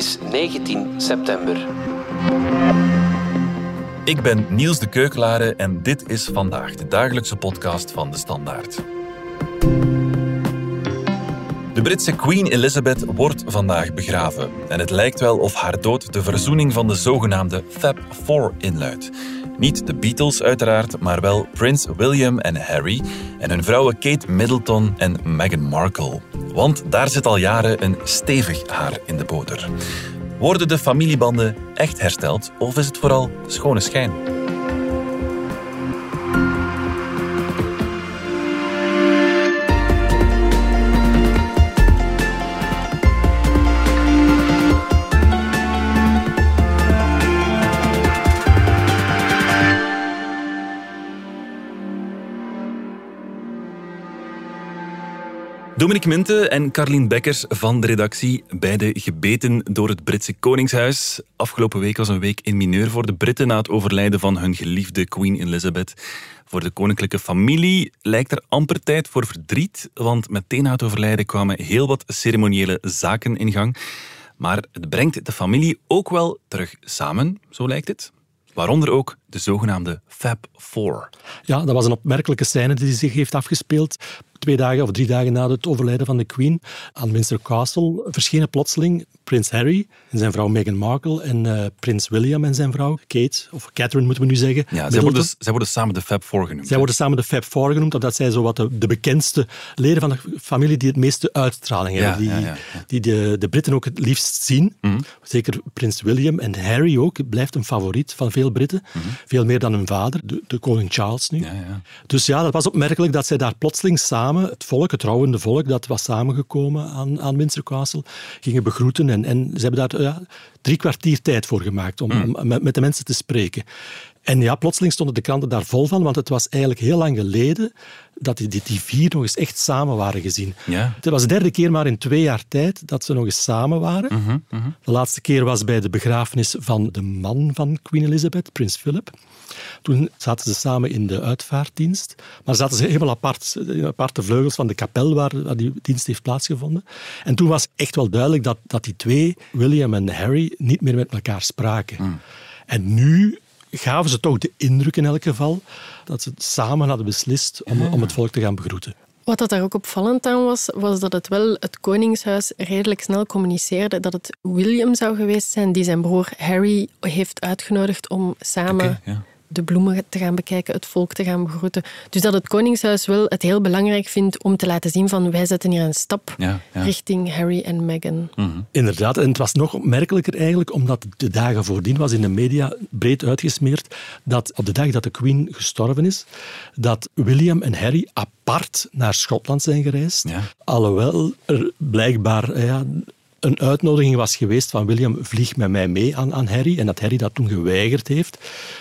is 19 september. Ik ben Niels de Keukelare en dit is vandaag de dagelijkse podcast van de Standaard. De Britse Queen Elizabeth wordt vandaag begraven. En het lijkt wel of haar dood de verzoening van de zogenaamde Fab Four inluidt. Niet de Beatles uiteraard, maar wel Prins William en Harry en hun vrouwen Kate Middleton en Meghan Markle. Want daar zit al jaren een stevig haar in de boter. Worden de familiebanden echt hersteld of is het vooral schone schijn? Dominique Minte en Carlien Bekkers van de redactie, beide gebeten door het Britse Koningshuis. Afgelopen week was een week in mineur voor de Britten na het overlijden van hun geliefde Queen Elizabeth. Voor de koninklijke familie lijkt er amper tijd voor verdriet, want meteen na het overlijden kwamen heel wat ceremoniële zaken in gang. Maar het brengt de familie ook wel terug samen, zo lijkt het. Waaronder ook de zogenaamde Fab Four. Ja, dat was een opmerkelijke scène die zich heeft afgespeeld twee dagen of drie dagen na het overlijden van de Queen, aan Windsor Castle verschenen plotseling prins Harry en zijn vrouw Meghan Markle en uh, prins William en zijn vrouw Kate, of Catherine moeten we nu zeggen. Ja, zij worden, zij worden samen de Fab Four genoemd. Zij worden samen de Fab Four genoemd, omdat zij zo wat de, de bekendste leden van de familie die het meeste uitstraling hebben. die, die de, de Britten ook het liefst zien. Mhm. Zeker prins William en Harry ook, blijft een favoriet van veel Britten. Mhm. Veel meer dan hun vader, de, de koning Charles nu. Dus ja, dat was opmerkelijk dat zij daar plotseling samen het volk, het rouwende volk, dat was samengekomen aan, aan Windsor gingen begroeten. En, en ze hebben daar ja, drie kwartier tijd voor gemaakt om, hmm. om met, met de mensen te spreken. En ja, plotseling stonden de kranten daar vol van, want het was eigenlijk heel lang geleden dat die, die vier nog eens echt samen waren gezien. Ja. Het was de derde keer maar in twee jaar tijd dat ze nog eens samen waren. Mhm, mhm. De laatste keer was bij de begrafenis van de man van Queen Elizabeth, prins Philip. Toen zaten ze samen in de uitvaartdienst, maar zaten ze helemaal apart, in aparte vleugels van de kapel waar, waar die dienst heeft plaatsgevonden. En toen was echt wel duidelijk dat, dat die twee, William en Harry, niet meer met elkaar spraken. Mm. En nu gaven ze toch de indruk in elk geval dat ze samen hadden beslist om, om het volk te gaan begroeten. Wat dat daar ook opvallend aan was, was dat het wel het Koningshuis redelijk snel communiceerde dat het William zou geweest zijn die zijn broer Harry heeft uitgenodigd om samen de bloemen te gaan bekijken, het volk te gaan begroeten. Dus dat het Koningshuis wel het heel belangrijk vindt om te laten zien van wij zetten hier een stap richting Harry en Meghan. Mhm. Inderdaad, en het was nog opmerkelijker eigenlijk, omdat de dagen voordien was in de media breed uitgesmeerd dat op de dag dat de Queen gestorven is, dat William en Harry apart naar Schotland zijn gereisd. Alhoewel er blijkbaar ja, een uitnodiging was geweest van William, vlieg met mij mee aan, aan Harry. En dat Harry dat toen geweigerd heeft,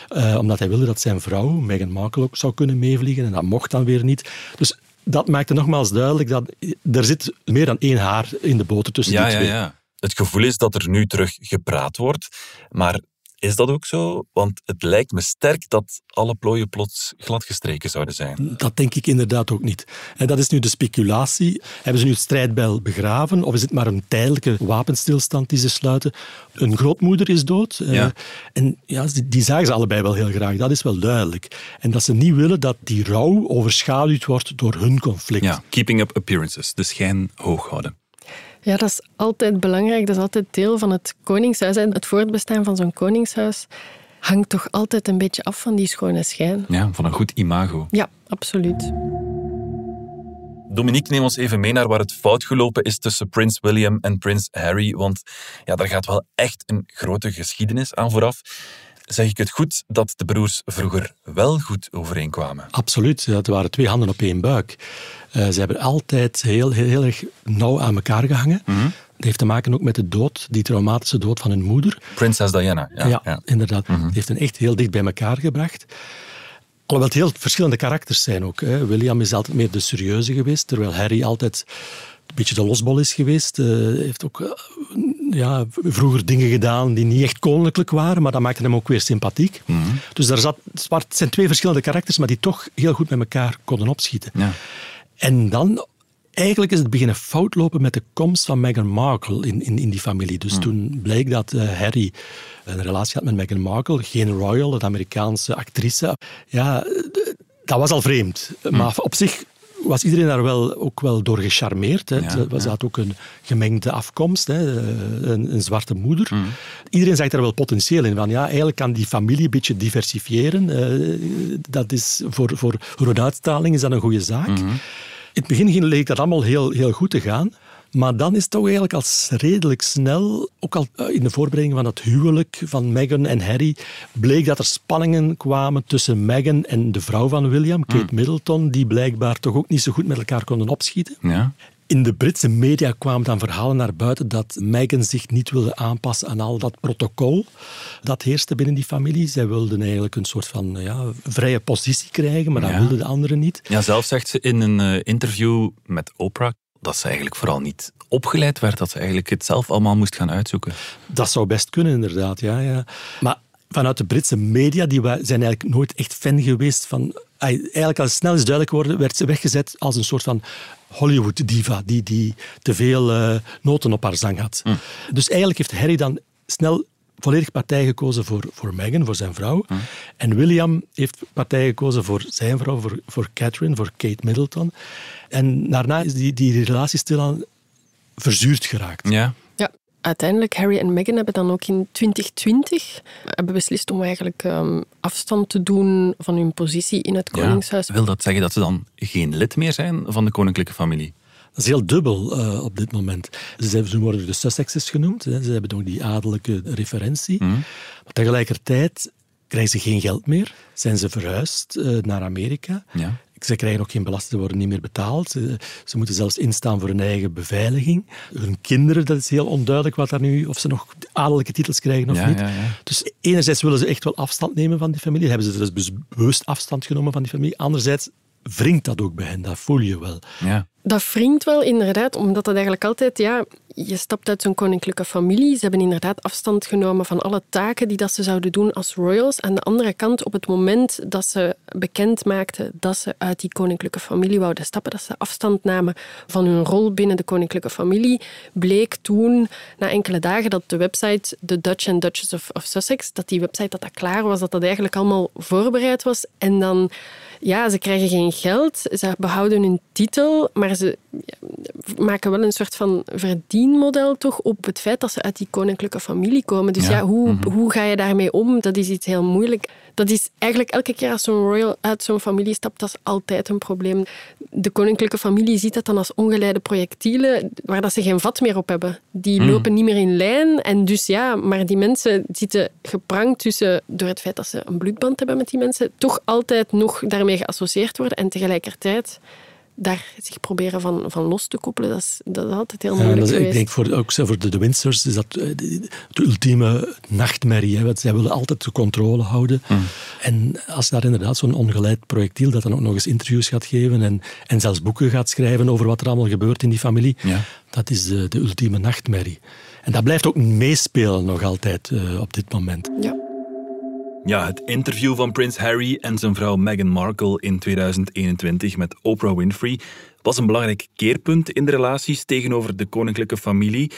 uh, omdat hij wilde dat zijn vrouw, Meghan Markle, ook zou kunnen meevliegen. En dat mocht dan weer niet. Dus dat maakte nogmaals duidelijk dat er zit meer dan één haar in de boter tussen ja, die twee. Ja, ja. Het gevoel is dat er nu terug gepraat wordt, maar is dat ook zo? Want het lijkt me sterk dat alle plooien plots gladgestreken zouden zijn. Dat denk ik inderdaad ook niet. En dat is nu de speculatie. Hebben ze nu het strijdbijl begraven of is het maar een tijdelijke wapenstilstand die ze sluiten? Een grootmoeder is dood. Eh, ja. en ja, die, zagen ze allebei wel heel graag. Dat is wel duidelijk. En dat ze niet willen dat die rouw overschaduwd wordt door hun conflict. Ja, keeping up appearances. De schijn hoog houden. Ja, dat is altijd belangrijk. Dat is altijd deel van het koningshuis. En het voortbestaan van zo'n koningshuis hangt toch altijd een beetje af van die schone schijn. Ja, van een goed imago. Ja, absoluut. Dominique, neem ons even mee naar waar het fout gelopen is tussen prins William en prins Harry. Want ja, daar gaat wel echt een grote geschiedenis aan vooraf. Zeg ik het goed dat de broers vroeger wel goed overeenkwamen? Absoluut. Het waren twee handen op één buik. Uh, ze hebben altijd heel, heel, heel, erg nauw aan elkaar gehangen. Mm Dat heeft te maken ook met de dood, die traumatische dood van hun moeder. Prinses Diana. Ja, ja, inderdaad. Mm heeft hen echt heel dicht bij elkaar gebracht. Alhoewel het heel verschillende karakters zijn ook. Hè. William is altijd meer de serieuze geweest, terwijl Harry altijd een beetje de losbol is geweest. Uh, heeft ook uh, ja, vroeger dingen gedaan die niet echt koninklijk waren, maar dat maakte hem ook weer sympathiek. Mm -hmm. Dus daar zat, het zijn twee verschillende karakters, maar die toch heel goed met elkaar konden opschieten. Ja. En dan eigenlijk is het beginnen fout lopen met de komst van Meghan Markle in, in, in die familie. Dus hmm. toen bleek dat uh, Harry een relatie had met Meghan Markle, geen royal, de Amerikaanse actrice. Ja, dat was al vreemd. Hmm. Maar op zich was iedereen daar wel, ook wel door gecharmeerd. Hè. Ja, was ja. ook een gemengde afkomst, hè. Een, een, zwarte moeder. Hmm. Iedereen zag daar wel potentieel in. Van, ja, eigenlijk kan die familie een beetje diversifiëren. Uh, dat is voor, voor, uitstraling is dat een goede zaak. In het begin leek dat allemaal heel, heel goed te gaan. Maar dan is het toch eigenlijk als redelijk snel, ook al eh, in de voorbereiding van het huwelijk van Meghan en Harry, bleek dat er spanningen kwamen tussen Meghan en de vrouw van William, Kate hmm. Middleton, die blijkbaar toch ook niet zo goed met elkaar konden opschieten. Ja. In de Britse media kwamen dan verhalen naar buiten dat Meghan zich niet wilde aanpassen aan al dat protocol dat heerste binnen die familie. Zij wilden eigenlijk een soort van ja, vrije positie krijgen, maar dat wilden de anderen niet. Ja, zelf zegt ze in een eh, interview met Oprah dat ze eigenlijk vooral niet opgeleid werd, dat ze eigenlijk het zelf allemaal moest gaan uitzoeken. Dat zou best kunnen, inderdaad. Ja, ja. Maar vanuit de Britse media, die zijn eigenlijk nooit echt fan geweest van... Eigenlijk als het snel is duidelijk geworden, werd ze weggezet als een soort van Hollywood-diva, die, die te veel uh, noten op haar zang had. Hm. Dus eigenlijk heeft Harry dan snel volledig partij gekozen voor, voor Meghan, voor zijn vrouw. Hm. En William heeft partij gekozen voor zijn vrouw, voor, voor Catherine, voor Kate Middleton. En daarna is die, die relatie stilaan verzuurd geraakt. Ja. Ja, uiteindelijk, Harry en Meghan hebben dan ook in 2020 hebben beslist om eigenlijk um, afstand te doen van hun positie in het Koningshuis. Ja, wil dat zeggen dat ze dan geen lid meer zijn van de koninklijke familie? Dat is heel dubbel uh, op dit moment. Ze, ze worden de Sussexes genoemd. Hè. Ze hebben ook die adellijke referentie. Mm. Maar tegelijkertijd krijgen ze geen geld meer. Zijn ze verhuisd uh, naar Amerika. Ja. Ze krijgen ook geen belasting, ze worden niet meer betaald. Ze, ze, moeten zelfs instaan voor hun eigen beveiliging. Hun kinderen, dat is heel onduidelijk wat daar nu, of ze nog adellijke titels krijgen of ja, niet. Ja. Dus enerzijds willen ze echt wel afstand nemen van die familie. Hebben ze dus bewust afstand genomen van die familie. Anderzijds wringt dat ook bij hen, dat voel je wel. Ja. Dat wringt wel inderdaad, omdat dat eigenlijk altijd, ja, je stapt uit zo'n koninklijke familie. Ze hebben inderdaad afstand genomen van alle taken die dat ze zouden doen als royals. Aan de andere kant, op het moment dat ze bekend maakten dat ze uit die koninklijke familie wouden stappen, dat ze afstand namen van hun rol binnen de koninklijke familie, bleek toen, na enkele dagen, dat de website The Dutch and Duchess of, of Sussex, dat die website dat dat klaar was, dat dat eigenlijk allemaal voorbereid was. En dan ja, ze krijgen geen geld, ze behouden hun titel, maar ze maken wel een soort van verdienmodel toch op het feit dat ze uit die koninklijke familie komen. Dus ja, hoe, mhm. hoe ga je daarmee om? Dat is iets heel moeilijk dat is eigenlijk elke keer als zo'n royal uit zo'n familie stapt, dat is altijd een probleem. De koninklijke familie ziet dat dan als ongeleide projectielen waar dat ze geen vat meer op hebben. Die hmm. lopen niet meer in lijn en dus ja, maar die mensen zitten geprangt tussen, door het feit dat ze een bloedband hebben met die mensen, toch altijd nog daarmee geassocieerd worden en tegelijkertijd daar zich proberen van, van los te koppelen, dat is, dat is altijd heel moeilijk ja, Ik denk voor, ook voor de, de Windsors is dat eh, de, ultieme nachtmerrie. Hè, want zij willen altijd de controle houden. Mm. En als daar inderdaad zo'n ongeleid projectiel dat dan ook nog eens interviews gaat geven en, en zelfs boeken gaat schrijven over wat er allemaal gebeurt in die familie, ja. dat is de, de ultieme nachtmerrie. En dat blijft ook meespelen nog altijd uh, op dit moment. Ja. Ja, het interview van prins Harry en zijn vrouw Meghan Markle in 2021 met Oprah Winfrey was een belangrijk keerpunt in de relaties tegenover de koninklijke familie.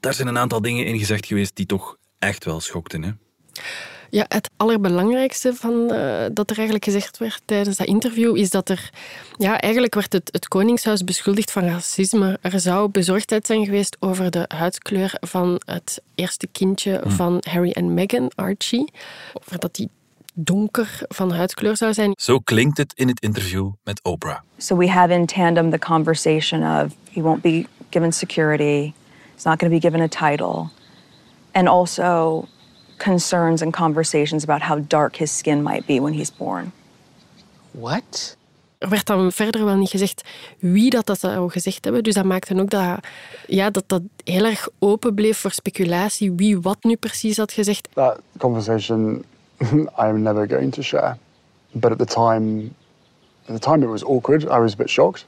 Daar zijn een aantal dingen in gezegd geweest die toch echt wel schokten. Hè? Ja, het allerbelangrijkste van, uh, dat er eigenlijk gezegd werd tijdens dat interview is dat er... Ja, eigenlijk werd het, het Koningshuis beschuldigd van racisme. Er zou bezorgdheid zijn geweest over de huidskleur van het eerste kindje hm. van Harry en Meghan, Archie. Over dat die donker van huidskleur zou zijn. Zo klinkt het in het interview met Oprah. So we had in tandem the conversation of he won't be given security, he's not going to be given a title. And also concerns and conversations about how dark his skin might be when he's born. What? Er werd dan verder wel niet gezegd wie dat, dat zou gezegd hebben. Dus dat maakte ook dat, ja, dat dat heel erg open bleef voor speculatie wie wat nu precies had gezegd. That conversation I'm never going to share. But at the time, at the time it was awkward. I was a bit shocked.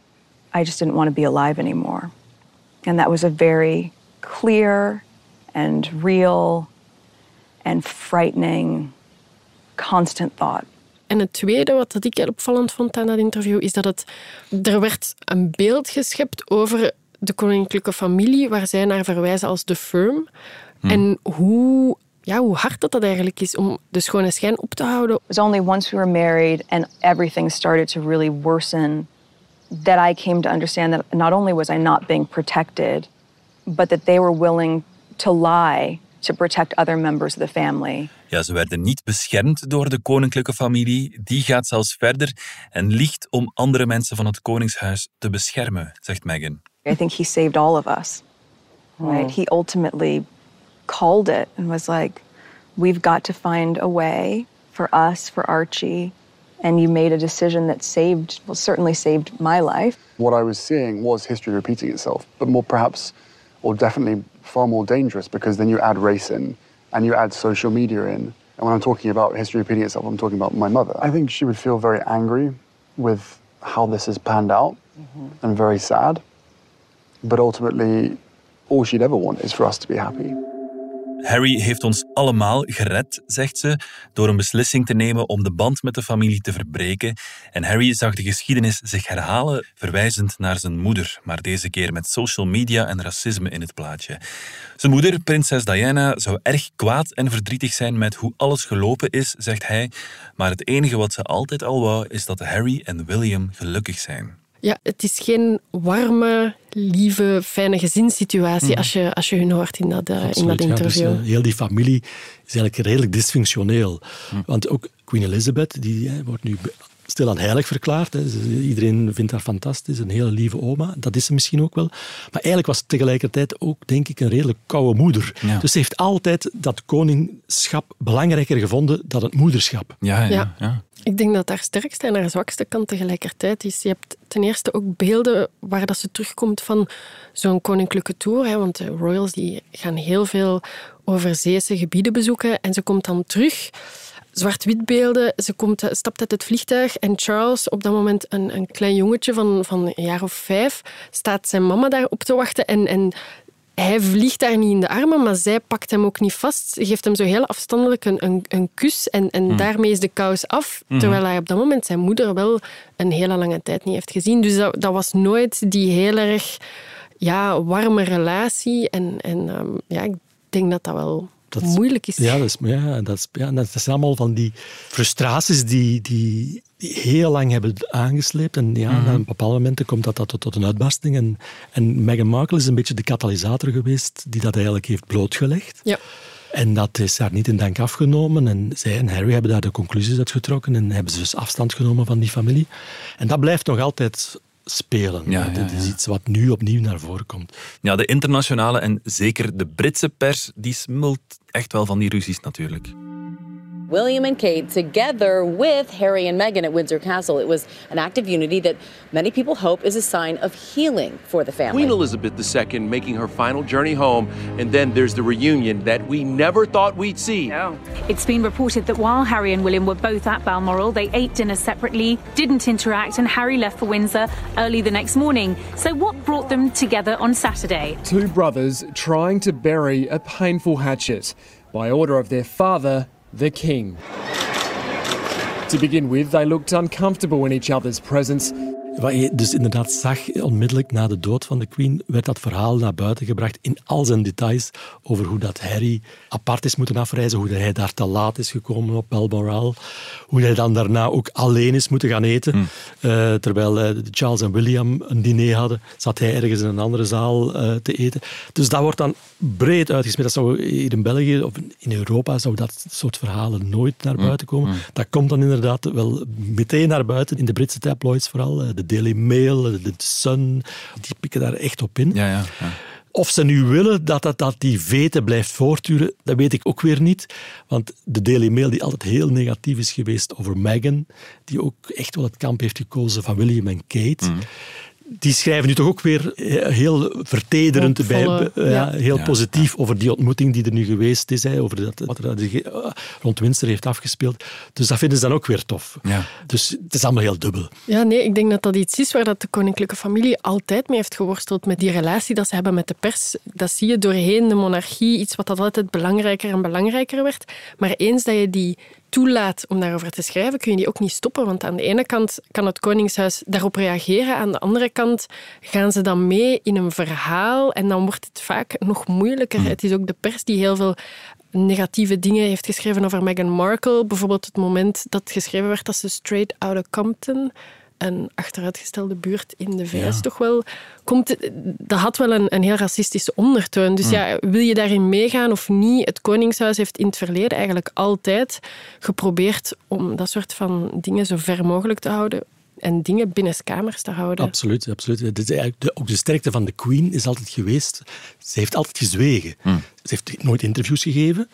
I just didn't want to be alive anymore. And that was a very clear and real and frightening constant thought. En het tweede, wat ik heel opvallend vond aan dat interview, is dat het, er werd een beeld geschept over de koninklijke familie, waar zij naar verwijzen als de firm. Hmm. En hoe ja, hoe hard dat, dat eigenlijk is om de schone schijn op te houden. It was only once we were married and everything started to really worsen that I came to understand that not only was I not being protected, but that they were willing to lie to protect other members of the family. Ja, ze werden niet beschermd door de koninklijke familie. Die gaat zelfs verder en liegt om andere mensen van het koningshuis te beschermen, zegt Meghan. I think he saved all of us. Hmm. Right? Oh. He ultimately called it and was like, we've got to find a way for us, for Archie. And you made a decision that saved, well, certainly saved my life. What I was seeing was history repeating itself, but more perhaps, or definitely far more dangerous because then you add race in and you add social media in. And when I'm talking about history repeating itself, I'm talking about my mother. I think she would feel very angry with how this has panned out mm-hmm. and very sad. But ultimately, all she'd ever want is for us to be happy. Harry heeft ons allemaal gered, zegt ze, door een beslissing te nemen om de band met de familie te verbreken. En Harry zag de geschiedenis zich herhalen, verwijzend naar zijn moeder, maar deze keer met social media en racisme in het plaatje. Zijn moeder, prinses Diana, zou erg kwaad en verdrietig zijn met hoe alles gelopen is, zegt hij. Maar het enige wat ze altijd al wou, is dat Harry en William gelukkig zijn. Ja, het is geen warme, lieve, fijne gezinssituatie mhm. als, je, als je hun hoort in dat, uh, in dat interview. Ja, dus, uh, heel die familie is eigenlijk redelijk dysfunctioneel. Mhm. Want ook Queen Elizabeth, die wordt nu stilaan heilig verklaard. Hè. Iedereen vindt haar fantastisch, een hele lieve oma. Dat is ze misschien ook wel. Maar eigenlijk was ze tegelijkertijd ook, denk ik, een redelijk koude moeder. Dus ze heeft altijd dat koningschap belangrijker gevonden dan het moederschap. Ja, ja, ja. Ik denk dat haar sterkste en haar zwakste kant tegelijkertijd is. Je hebt ten eerste ook beelden waar dat ze terugkomt van zo'n koninklijke tour. Hè, want de royals die gaan heel veel overzeese gebieden bezoeken. En ze komt dan terug zwart-wit beelden. Ze komt, stapt uit het vliegtuig en Charles, op dat moment een, een klein jongetje van, van een jaar of vijf, staat zijn mama daar op te wachten en, en hij vliegt daar niet in de armen, maar zij pakt hem ook niet vast. Ze geeft hem zo heel afstandelijk een, een, een kus en, en hmm. daarmee is de kous af. Hmm. Terwijl hij op dat moment zijn moeder wel een hele lange tijd niet heeft gezien. Dus dat, dat was nooit die heel erg ja, warme relatie. En, en um, ja, ik denk dat dat wel dat moeilijk is. Ja, dat is, ja, dat is, ja, dat is allemaal van die frustraties die, die, die heel lang hebben aangesleept. En ja, mm -hmm. bepaalde momenten komt dat, dat tot, tot, een uitbarsting. En, en Meghan Markle is een beetje de katalysator geweest die dat eigenlijk heeft blootgelegd. Ja. En dat is daar niet in dank afgenomen. En zij en Harry hebben daar de conclusies uit getrokken en hebben ze dus afstand genomen van die familie. En dat blijft nog altijd spelen. Ja, ja, is iets wat nu opnieuw naar voren komt. Ja, de internationale en zeker de Britse pers, die smult echt wel van die ruzies natuurlijk. William and Kate together with Harry and Meghan at Windsor Castle. It was an act of unity that many people hope is a sign of healing for the family. Queen Elizabeth II making her final journey home, and then there's the reunion that we never thought we'd see. No. It's been reported that while Harry and William were both at Balmoral, they ate dinner separately, didn't interact, and Harry left for Windsor early the next morning. So, what brought them together on Saturday? Two brothers trying to bury a painful hatchet. By order of their father, the king. To begin with, they looked uncomfortable in each other's presence Wat je dus inderdaad zag, onmiddellijk na de dood van de Queen, werd dat verhaal naar buiten gebracht in al zijn details over hoe dat Harry apart is moeten afreizen, hoe hij daar te laat is gekomen op Balmoral, hoe hij dan daarna ook alleen is moeten gaan eten. Hmm. Eh, terwijl uh, Charles en William een diner hadden, zat hij ergens in een andere zaal uh, te eten. Dus dat wordt dan breed uitgesmeerd. Dat zou hier in België of in Europa zou dat soort verhalen nooit naar hmm. buiten komen. Hmm. Dat komt dan inderdaad wel meteen naar buiten, in de Britse tabloids vooral. De de Daily Mail, de Sun, die pikken daar echt op in. Ja, ja, ja. Of ze nu willen dat, dat, dat die vete blijft voortduren, dat weet ik ook weer niet. Want de Daily Mail, die altijd heel negatief is geweest over Meghan, die ook echt wel het kamp heeft gekozen van William en Kate. Mm die schrijven nu toch ook weer eh, heel vertederend bij, eh, ja. heel positief over die ontmoeting die er nu geweest is, hè, over dat, wat er eh, rond Winster heeft afgespeeld. Dus dat vinden ze dan ook weer tof. Ja. Dus het is allemaal heel dubbel. Ja, nee, ik denk dat dat iets is waar dat de koninklijke familie altijd mee heeft geworsteld met die relatie dat ze hebben met de pers. Dat zie je doorheen de monarchie, iets wat dat altijd belangrijker en belangrijker werd. Maar eens dat je die toelaat om daarover te schrijven, kun je die ook niet stoppen. Want aan de ene kant kan het Koningshuis daarop reageren, aan de andere kant gaan ze dan mee in een verhaal en dan wordt het vaak nog moeilijker. Mm. Het is ook de pers die heel veel negatieve dingen heeft geschreven over Meghan Markle. Bijvoorbeeld het moment dat geschreven werd dat ze straight out of Compton een achteruitgestelde buurt in de VS toch wel komt. Dat had wel een, een heel racistische ondertoon. Dus mm. ja, wil je daarin meegaan of niet? Het Koningshuis heeft in het verleden eigenlijk altijd geprobeerd om dat soort van dingen zo ver mogelijk te houden en dingen binnen kamers te houden. Absoluut, absoluut. De, ook de sterkte van de Queen is altijd geweest. Ze heeft altijd gezwegen. Mm. Ze heeft nooit interviews gegeven,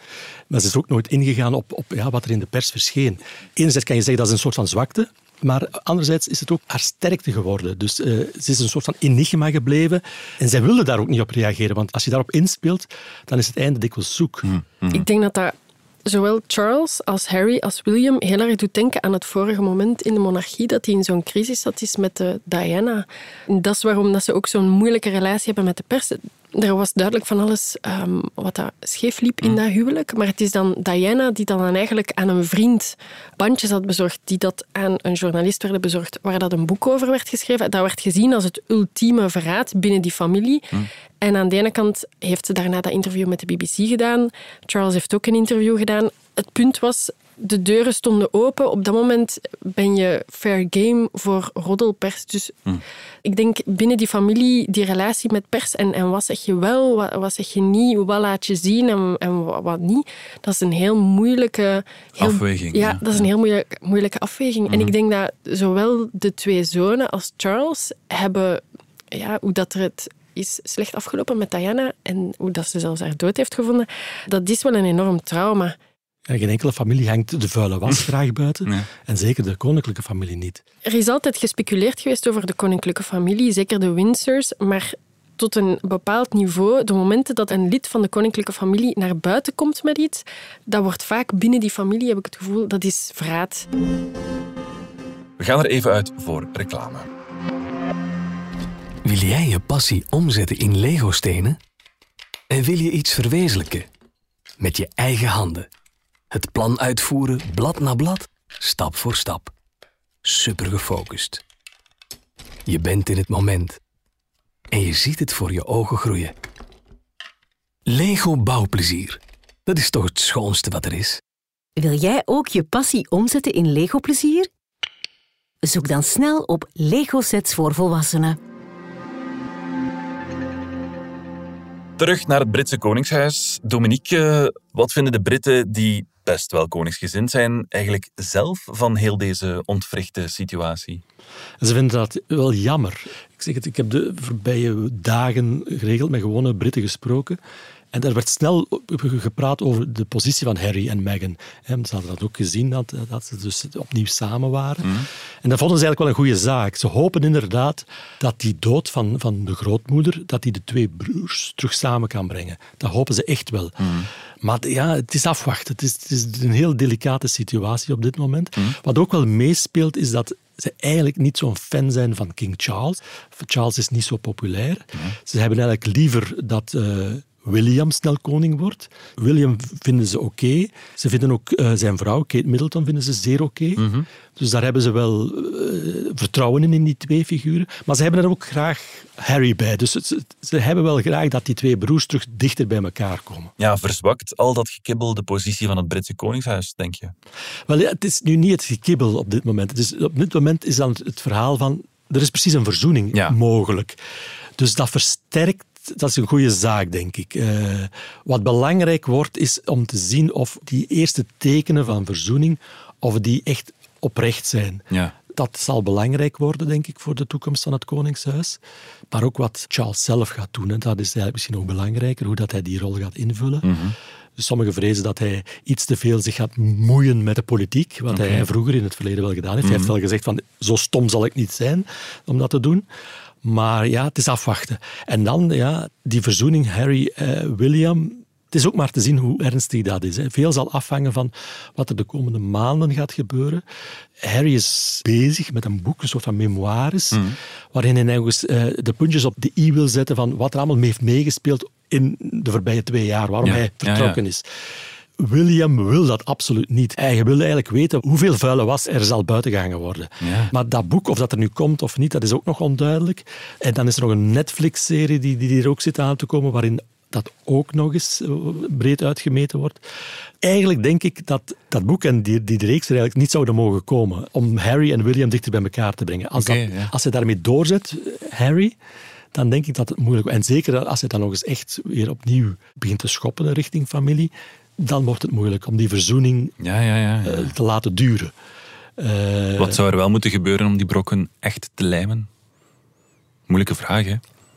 maar ze is ook nooit ingegaan op, op ja, wat er in de pers verscheen. Enerzijds kan je zeggen dat is een soort van zwakte, maar anderzijds is het ook haar sterkte geworden. Dus uh, ze is een soort van enigma gebleven. En zij wilde daar ook niet op reageren. Want als je daarop inspeelt, dan is het einde dikwijls zoek. Mm, mm. Ik denk dat dat zowel Charles als Harry als William heel erg doet denken aan het vorige moment in de monarchie dat hij in zo'n crisis zat is met de Diana. En dat is waarom dat ze ook zo'n moeilijke relatie hebben met de pers er was duidelijk van alles um, wat dat scheef liep in mm. dat huwelijk. Maar het is dan Diana die dan eigenlijk aan een vriend bandjes had bezorgd, die dat aan een journalist werden bezorgd, waar dat een boek over werd geschreven. Dat werd gezien als het ultieme verraad binnen die familie. Mm. En aan de ene kant heeft ze daarna dat interview met de BBC gedaan. Charles heeft ook een interview gedaan. Het punt was, de deuren stonden open. Op dat moment ben je fair game voor roddelpers. Dus hm. ik denk binnen die familie, die relatie met pers en, en wat zeg je wel, wat, wat zeg je niet, wat laat je zien en, en wat, niet, dat is een heel moeilijke... afweging. Ja, dat is een heel moeilijke, moeilijke afweging. En hm. ik denk dat zowel de twee zonen als Charles hebben, ja, hoe dat er het is slecht afgelopen met Diana en hoe dat ze zelfs haar dood heeft gevonden, dat is wel een enorm trauma. Ja, geen enkele familie hangt de vuile was graag buiten. En zeker de koninklijke familie niet. Er is altijd gespeculeerd geweest over de koninklijke familie, zeker de Windsors. Maar tot een bepaald niveau, de momenten dat een lid van de koninklijke familie naar buiten komt met iets, dat wordt vaak binnen die familie, heb ik het gevoel, dat is verraad. We gaan er even uit voor reclame. Wil jij je passie omzetten in Lego-stenen? En wil je iets verwezenlijken? Met je eigen handen? Het plan uitvoeren, blad na blad, stap voor stap. Super gefocust. Je bent in het moment. En je ziet het voor je ogen groeien. Lego bouwplezier. Dat is toch het schoonste wat er is? Wil jij ook je passie omzetten in Lego plezier? Zoek dan snel op Lego sets voor volwassenen. Terug naar het Britse Koningshuis. Dominique, wat vinden de Britten die best wel koningsgezind zijn, eigenlijk zelf van heel deze ontwrichte situatie? Ze vinden dat wel jammer. Ik, zeg het, ik heb de voorbije dagen geregeld met gewone Britten gesproken. En er werd snel gepraat over de positie van Harry en Meghan. Ze hadden dat ook gezien, dat, dat ze dus opnieuw samen waren. Mhm. En dat vonden ze eigenlijk wel een goede zaak. Ze hopen inderdaad dat die dood van, van de grootmoeder, dat die de twee broers terug samen kan brengen. Dat hopen ze echt wel. Mhm. Maar ja, het is afwachten. Het is, het is, een heel delicate situatie op dit moment. Mhm. Wat ook wel meespeelt, is dat ze eigenlijk niet zo'n fan zijn van King Charles. Charles is niet zo populair. Ze hebben eigenlijk liever dat... Uh, William snel koning wordt. William vinden ze oké. Ze vinden ook uh, zijn vrouw, Kate Middleton, vinden ze zeer oké. Mhm. Dus daar hebben ze wel uh, vertrouwen in, in die twee figuren. Maar ze hebben er ook graag Harry bij. Dus ze, ze, hebben wel graag dat die twee broers terug dichter bij elkaar komen. Ja, verzwakt al dat gekibbel de positie van het Britse Koningshuis, denk je? Wel, ja, het is nu niet het gekibbel op dit moment. Is, op dit moment is dan het verhaal van... Er is precies een verzoening mogelijk. Dus dat versterkt dat is een goede zaak, denk ik. Uh, wat belangrijk wordt, is om te zien of die eerste tekenen van verzoening, of die echt oprecht zijn. Ja. Dat zal belangrijk worden, denk ik, voor de toekomst van het Koningshuis. Maar ook wat Charles zelf gaat doen, en dat is eigenlijk misschien nog belangrijker, hoe dat hij die rol gaat invullen. Mm -hmm. dus sommigen vrezen dat hij iets te veel zich gaat moeien met de politiek, wat hij vroeger in het verleden wel gedaan heeft. Hij heeft mhm. wel gezegd van, zo stom zal ik niet zijn om dat te doen. Maar ja, het is afwachten. En dan ja, die verzoening Harry-William. Eh, het is ook maar te zien hoe ernstig dat is. Hè. Veel zal afhangen van wat er de komende maanden gaat gebeuren. Harry is bezig met een boek, een soort van memoires, mm. waarin hij nou eens, uh, de puntjes op de i wil zetten van wat er allemaal mee heeft meegespeeld in de voorbije twee jaar, waarom hij vertrokken is. William wil dat absoluut niet. Hij wil eigenlijk weten hoeveel vuile was er zal buiten gehangen worden. Maar dat boek, of dat er nu komt of niet, dat is ook nog onduidelijk. En dan is er nog een Netflix-serie die, die er ook zit aan te komen, waarin dat ook nog eens eh, breed uitgemeten wordt. Eigenlijk denk ik dat dat boek en die, die reeks er eigenlijk niet zouden mogen komen om Harry en William dichter bij elkaar te brengen. Als, okay, dat, als hij daarmee doorzet, Harry, dan denk ik dat het moeilijk wordt. En zeker als hij dan nog eens echt weer opnieuw begint te schoppen richting familie, dan wordt het moeilijk om die verzoening ja, ja, ja, uh, te laten duren. Uh, Wat zou er wel moeten gebeuren om die brokken echt te lijmen? Moeilijke vraag, hè?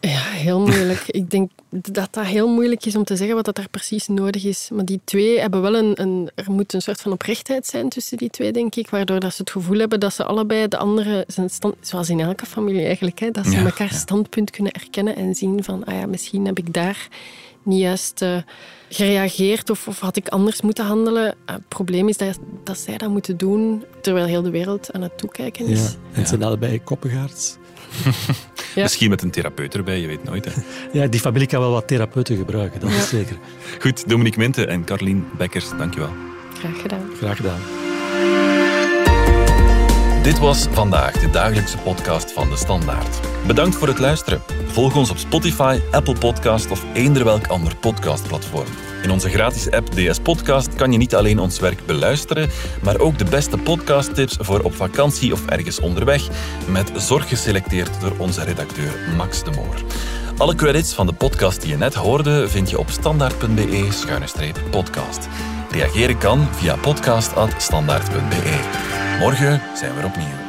Ja, heel moeilijk. ik denk dat dat heel moeilijk is om te zeggen wat dat daar precies nodig is. Maar die twee hebben wel een, een... Er moet een soort van oprechtheid zijn tussen die twee, denk ik. Waardoor dat ze het gevoel hebben dat ze allebei de andere... Zijn stand, zoals in elke familie eigenlijk. Hè, dat ze ja, elkaar standpunt kunnen erkennen en zien van... Ah ja, misschien heb ik daar niet juist uh, gereageerd of, of, had ik anders moeten handelen. Uh, het probleem is dat, dat zij dat moeten doen terwijl heel de wereld aan het toekijken is. Ja, en het zijn allebei koppengaards. ja. Misschien met een therapeut erbij, je weet nooit. Hè. Ja, die familie kan wel wat therapeuten gebruiken, dat is zeker. Goed, Dominique Minte en Carlien Bekkers, dankjewel. Graag gedaan. Graag gedaan. Dit was vandaag de dagelijkse podcast van de Standaard. Bedankt voor het luisteren. Volg ons op Spotify, Apple Podcast of eender welk ander podcastplatform. In onze gratis app DS Podcast kan je niet alleen ons werk beluisteren, maar ook de beste podcasttips voor op vakantie of ergens onderweg, met zorg geselecteerd door onze redacteur Max de Moor. Alle credits van de podcast die je net hoorde vind je op standaard.be-podcast. Reageren kan via podcast.standaard.be. Morgen zijn we er opnieuw.